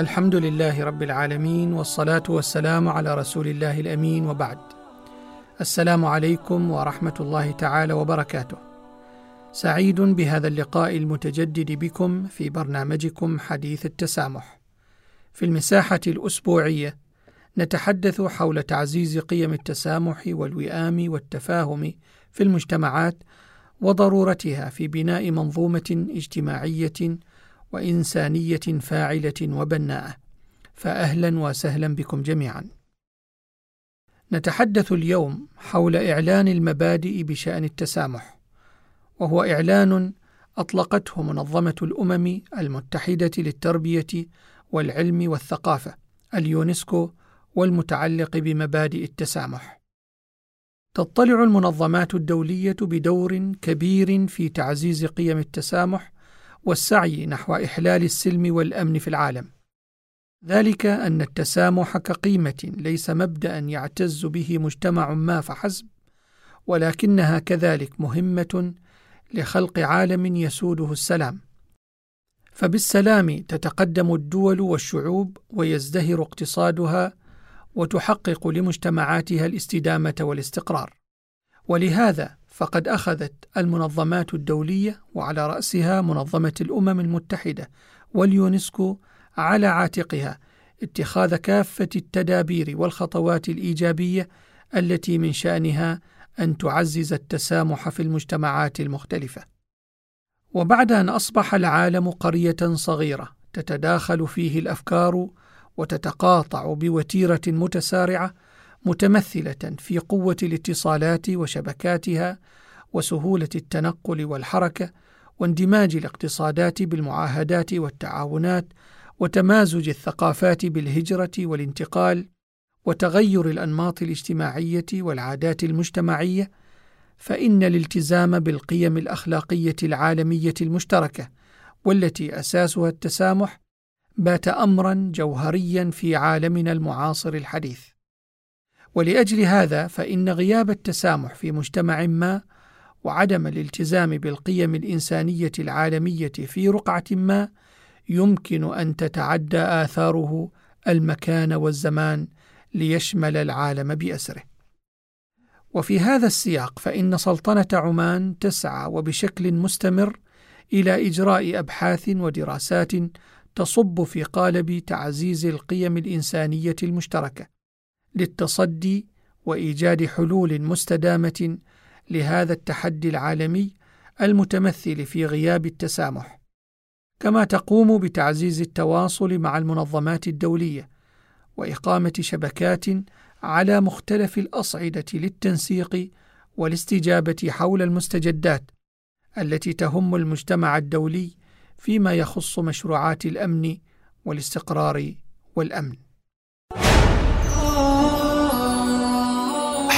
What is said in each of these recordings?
الحمد لله رب العالمين والصلاة والسلام على رسول الله الأمين وبعد. السلام عليكم ورحمة الله تعالى وبركاته. سعيد بهذا اللقاء المتجدد بكم في برنامجكم حديث التسامح. في المساحة الأسبوعية نتحدث حول تعزيز قيم التسامح والوئام والتفاهم في المجتمعات وضرورتها في بناء منظومة اجتماعية وإنسانية فاعلة وبناءه فاهلا وسهلا بكم جميعا. نتحدث اليوم حول إعلان المبادئ بشأن التسامح وهو إعلان أطلقته منظمة الأمم المتحدة للتربية والعلم والثقافة اليونسكو والمتعلق بمبادئ التسامح. تطلع المنظمات الدولية بدور كبير في تعزيز قيم التسامح والسعي نحو إحلال السلم والأمن في العالم. ذلك أن التسامح كقيمة ليس مبدأ يعتز به مجتمع ما فحسب ولكنها كذلك مهمة لخلق عالم يسوده السلام. فبالسلام تتقدم الدول والشعوب ويزدهر اقتصادها وتحقق لمجتمعاتها الاستدامة والاستقرار. ولهذا فقد أخذت المنظمات الدولية وعلى رأسها منظمة الأمم المتحدة واليونسكو على عاتقها اتخاذ كافة التدابير والخطوات الإيجابية التي من شأنها أن تعزز التسامح في المجتمعات المختلفة. وبعد أن أصبح العالم قرية صغيرة تتداخل فيه الأفكار وتتقاطع بوتيرة متسارعة متمثلة في قوة الاتصالات وشبكاتها وسهولة التنقل والحركة واندماج الاقتصادات بالمعاهدات والتعاونات وتمازج الثقافات بالهجرة والانتقال وتغير الأنماط الاجتماعية والعادات المجتمعية فإن الالتزام بالقيم الأخلاقية العالمية المشتركة والتي أساسها التسامح بات امرا جوهريا في عالمنا المعاصر الحديث. ولأجل هذا فإن غياب التسامح في مجتمع ما وعدم الالتزام بالقيم الإنسانية العالمية في رقعة ما يمكن أن تتعدى آثاره المكان والزمان ليشمل العالم بأسره. وفي هذا السياق فإن سلطنة عمان تسعى وبشكل مستمر إلى إجراء أبحاث ودراسات تصب في قالب تعزيز القيم الإنسانية المشتركة. للتصدي وإيجاد حلول مستدامة لهذا التحدي العالمي المتمثل في غياب التسامح. كما تقوم بتعزيز التواصل مع المنظمات الدولية وإقامة شبكات على مختلف الأصعدة للتنسيق والاستجابة حول المستجدات التي تهم المجتمع الدولي فيما يخص مشروعات الأمن والاستقرار والأمن.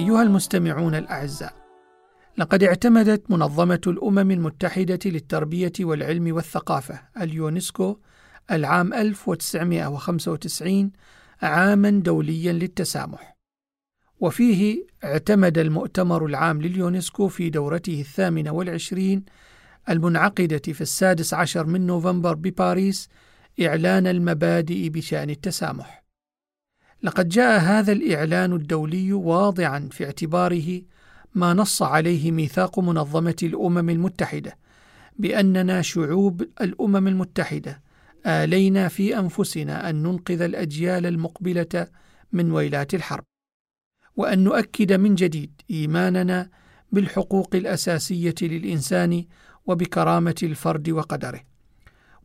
أيها المستمعون الأعزاء، لقد اعتمدت منظمة الأمم المتحدة للتربية والعلم والثقافة اليونسكو العام 1995 عاما دوليا للتسامح. وفيه اعتمد المؤتمر العام لليونسكو في دورته الثامنة والعشرين المنعقدة في السادس عشر من نوفمبر بباريس إعلان المبادئ بشأن التسامح. لقد جاء هذا الإعلان الدولي واضعا في اعتباره ما نص عليه ميثاق منظمة الأمم المتحدة بأننا شعوب الأمم المتحدة آلينا في أنفسنا أن ننقذ الأجيال المقبلة من ويلات الحرب وأن نؤكد من جديد إيماننا بالحقوق الأساسية للإنسان وبكرامة الفرد وقدره.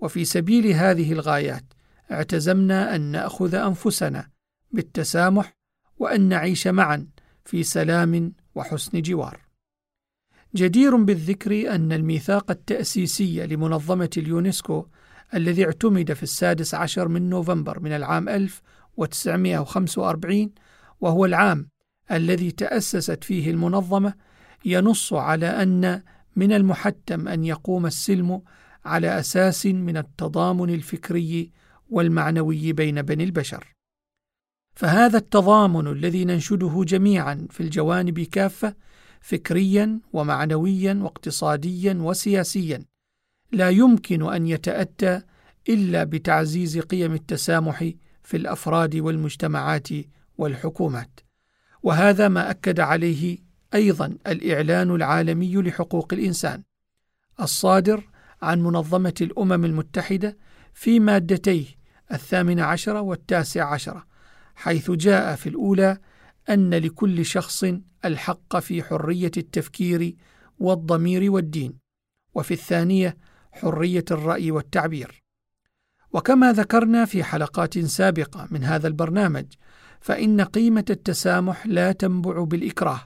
وفي سبيل هذه الغايات اعتزمنا أن نأخذ أنفسنا بالتسامح وأن نعيش معا في سلام وحسن جوار جدير بالذكر أن الميثاق التأسيسي لمنظمة اليونسكو الذي اعتمد في السادس عشر من نوفمبر من العام 1945 وهو العام الذي تأسست فيه المنظمة ينص على أن من المحتم أن يقوم السلم على أساس من التضامن الفكري والمعنوي بين بني البشر. فهذا التضامن الذي ننشده جميعا في الجوانب كافة فكريا ومعنويا واقتصاديا وسياسيا لا يمكن أن يتأتى إلا بتعزيز قيم التسامح في الأفراد والمجتمعات والحكومات. وهذا ما أكد عليه أيضا الإعلان العالمي لحقوق الإنسان الصادر عن منظمة الأمم المتحدة في مادتيه الثامن عشر والتاسع عشر. حيث جاء في الأولى أن لكل شخص الحق في حرية التفكير والضمير والدين وفي الثانية حرية الرأي والتعبير. وكما ذكرنا في حلقات سابقة من هذا البرنامج فإن قيمة التسامح لا تنبع بالإكراه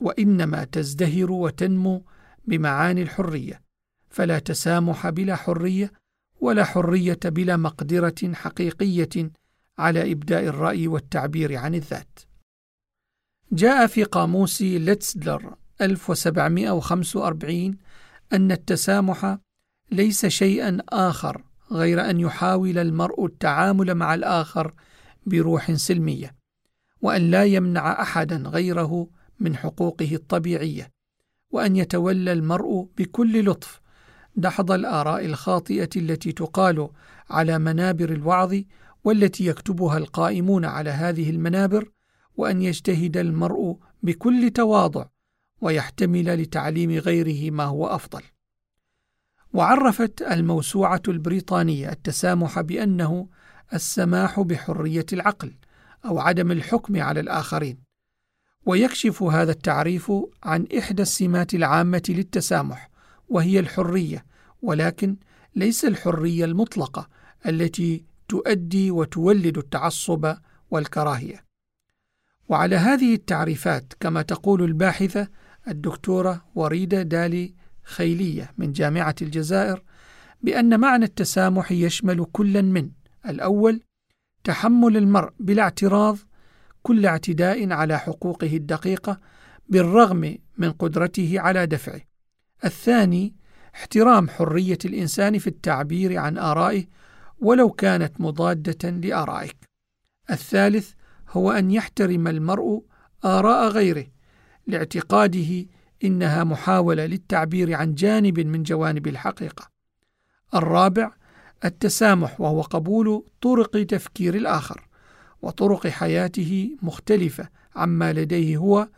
وإنما تزدهر وتنمو بمعاني الحرية. فلا تسامح بلا حرية ولا حرية بلا مقدرة حقيقية على إبداء الرأي والتعبير عن الذات. جاء في قاموس ليتسلر 1745 أن التسامح ليس شيئا آخر غير أن يحاول المرء التعامل مع الآخر بروح سلمية، وأن لا يمنع أحدا غيره من حقوقه الطبيعية، وأن يتولى المرء بكل لطف دحض الآراء الخاطئة التي تقال على منابر الوعظ والتي يكتبها القائمون على هذه المنابر وأن يجتهد المرء بكل تواضع ويحتمل لتعليم غيره ما هو أفضل. وعرفت الموسوعة البريطانية التسامح بأنه السماح بحرية العقل أو عدم الحكم على الآخرين. ويكشف هذا التعريف عن إحدى السمات العامة للتسامح وهي الحرية ولكن ليس الحرية المطلقة التي تؤدي وتولد التعصب والكراهية وعلى هذه التعريفات كما تقول الباحثة الدكتورة وريدة دالي خيلية من جامعة الجزائر بأن معنى التسامح يشمل كلا من الأول تحمل المرء بلا اعتراض كل اعتداء على حقوقه الدقيقة بالرغم من قدرته على دفعه. الثاني احترام حرية الإنسان في التعبير عن آرائه ولو كانت مضادة لآرائك. الثالث هو أن يحترم المرء آراء غيره لاعتقاده إنها محاولة للتعبير عن جانب من جوانب الحقيقة الرابع التسامح وهو قبول طرق تفكير الآخر وطرق حياته مختلفة عما لديه هو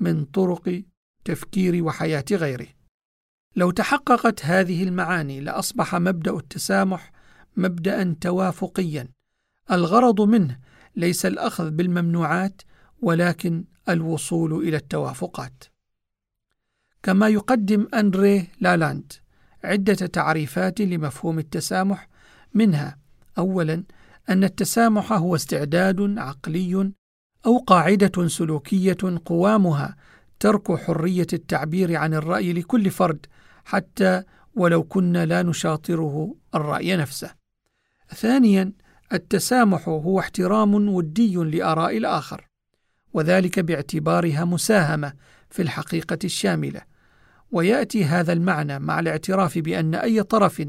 من طرق تفكير وحياة غيره لو تحققت هذه المعاني لأصبح مبدأ التسامح مبدا توافقيا. الغرض منه ليس الأخذ بالممنوعات ولكن الوصول إلى التوافقات. كما يقدم أندري لالاند عدة تعريفات لمفهوم التسامح. منها اولا أن التسامح هو استعداد عقلي أو قاعدة سلوكية قوامها ترك حرية التعبير عن الرأي لكل فرد حتى ولو كنا لا نشاطره الرأي نفسه. ثانيا التسامح هو احترام ودي لآراء الآخر وذلك باعتبارها مساهمة في الحقيقة الشاملة. ويأتي هذا المعنى مع الاعتراف بأن أي طرف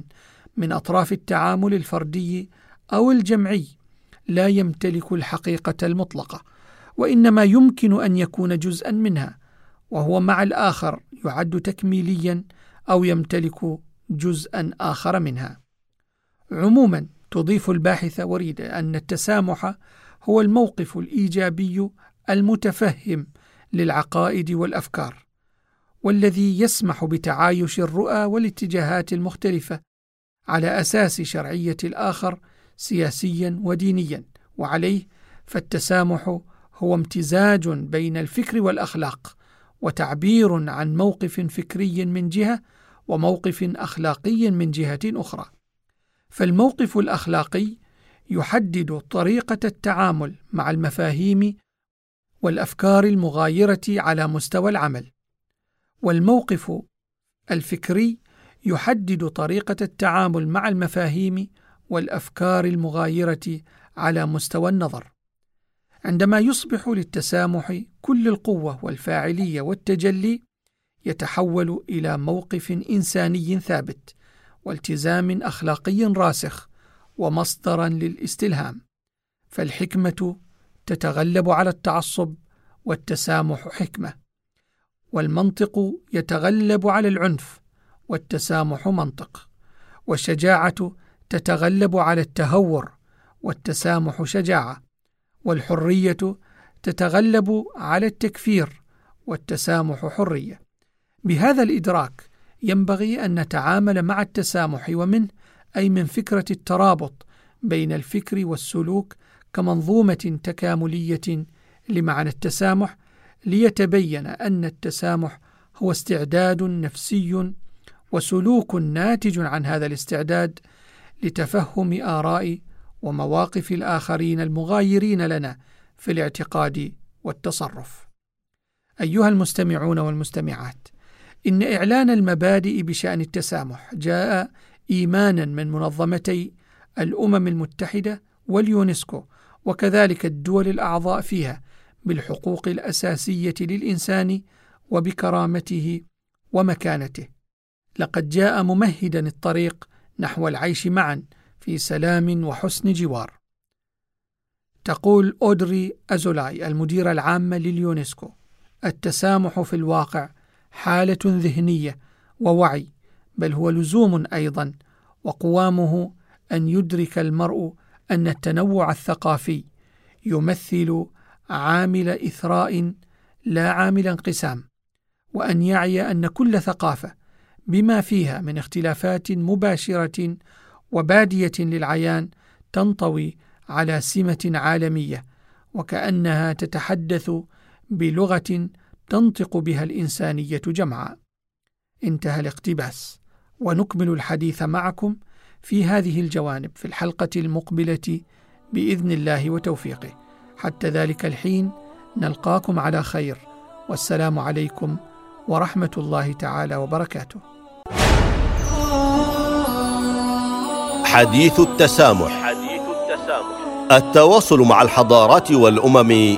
من أطراف التعامل الفردي أو الجمعي لا يمتلك الحقيقة المطلقة وإنما يمكن أن يكون جزءا منها وهو مع الآخر يعد تكميليا أو يمتلك جزءا آخر منها. عموما تضيف الباحثة وريدة أن التسامح هو الموقف الإيجابي المتفهم للعقائد والأفكار والذي يسمح بتعايش الرؤى والاتجاهات المختلفة على أساس شرعية الآخر سياسيا ودينيا وعليه فالتسامح هو امتزاج بين الفكر والأخلاق وتعبير عن موقف فكري من جهة وموقف أخلاقي من جهة أخرى. فالموقف الأخلاقي يحدد طريقة التعامل مع المفاهيم والأفكار المغايرة على مستوى العمل. والموقف الفكري يحدد طريقة التعامل مع المفاهيم والأفكار المغايرة على مستوى النظر. عندما يصبح للتسامح كل القوة والفاعلية والتجلي يتحول إلى موقف إنساني ثابت والتزام أخلاقي راسخ ومصدرا للاستلهام فالحكمة تتغلب على التعصب والتسامح حكمة والمنطق يتغلب على العنف والتسامح منطق والشجاعة تتغلب على التهور والتسامح شجاعة والحرية تتغلب على التكفير والتسامح حرية. بهذا الإدراك ينبغي أن نتعامل مع التسامح ومنه أي من فكرة الترابط بين الفكر والسلوك كمنظومة تكاملية لمعنى التسامح ليتبين أن التسامح هو استعداد نفسي وسلوك ناتج عن هذا الاستعداد لتفهم آراء ومواقف الآخرين المغايرين لنا في الاعتقاد والتصرف. أيها المستمعون والمستمعات إن إعلان المبادئ بشأن التسامح جاء إيمانا من منظمتي الأمم المتحدة واليونسكو وكذلك الدول الأعضاء فيها بالحقوق الأساسية للإنسان وبكرامته ومكانته. لقد جاء ممهدا الطريق نحو العيش معا في سلام وحسن جوار. تقول أودري أزولاي المديرة العامة لليونسكو التسامح في الواقع حالة ذهنية ووعي بل هو لزوم أيضا وقوامه أن يدرك المرء أن التنوع الثقافي يمثل عامل إثراء لا عامل انقسام وأن يعي أن كل ثقافة بما فيها من اختلافات مباشرة وبادية للعيان تنطوي على سمة عالمية وكأنها تتحدث بلغة تنطق بها الإنسانية جمعاء. انتهى الاقتباس، ونكمل الحديث معكم في هذه الجوانب في الحلقة المقبلة بإذن الله وتوفيقه. حتى ذلك الحين نلقاكم على خير، والسلام عليكم ورحمة الله تعالى وبركاته. حديث التسامح التواصل مع الحضارات والأمم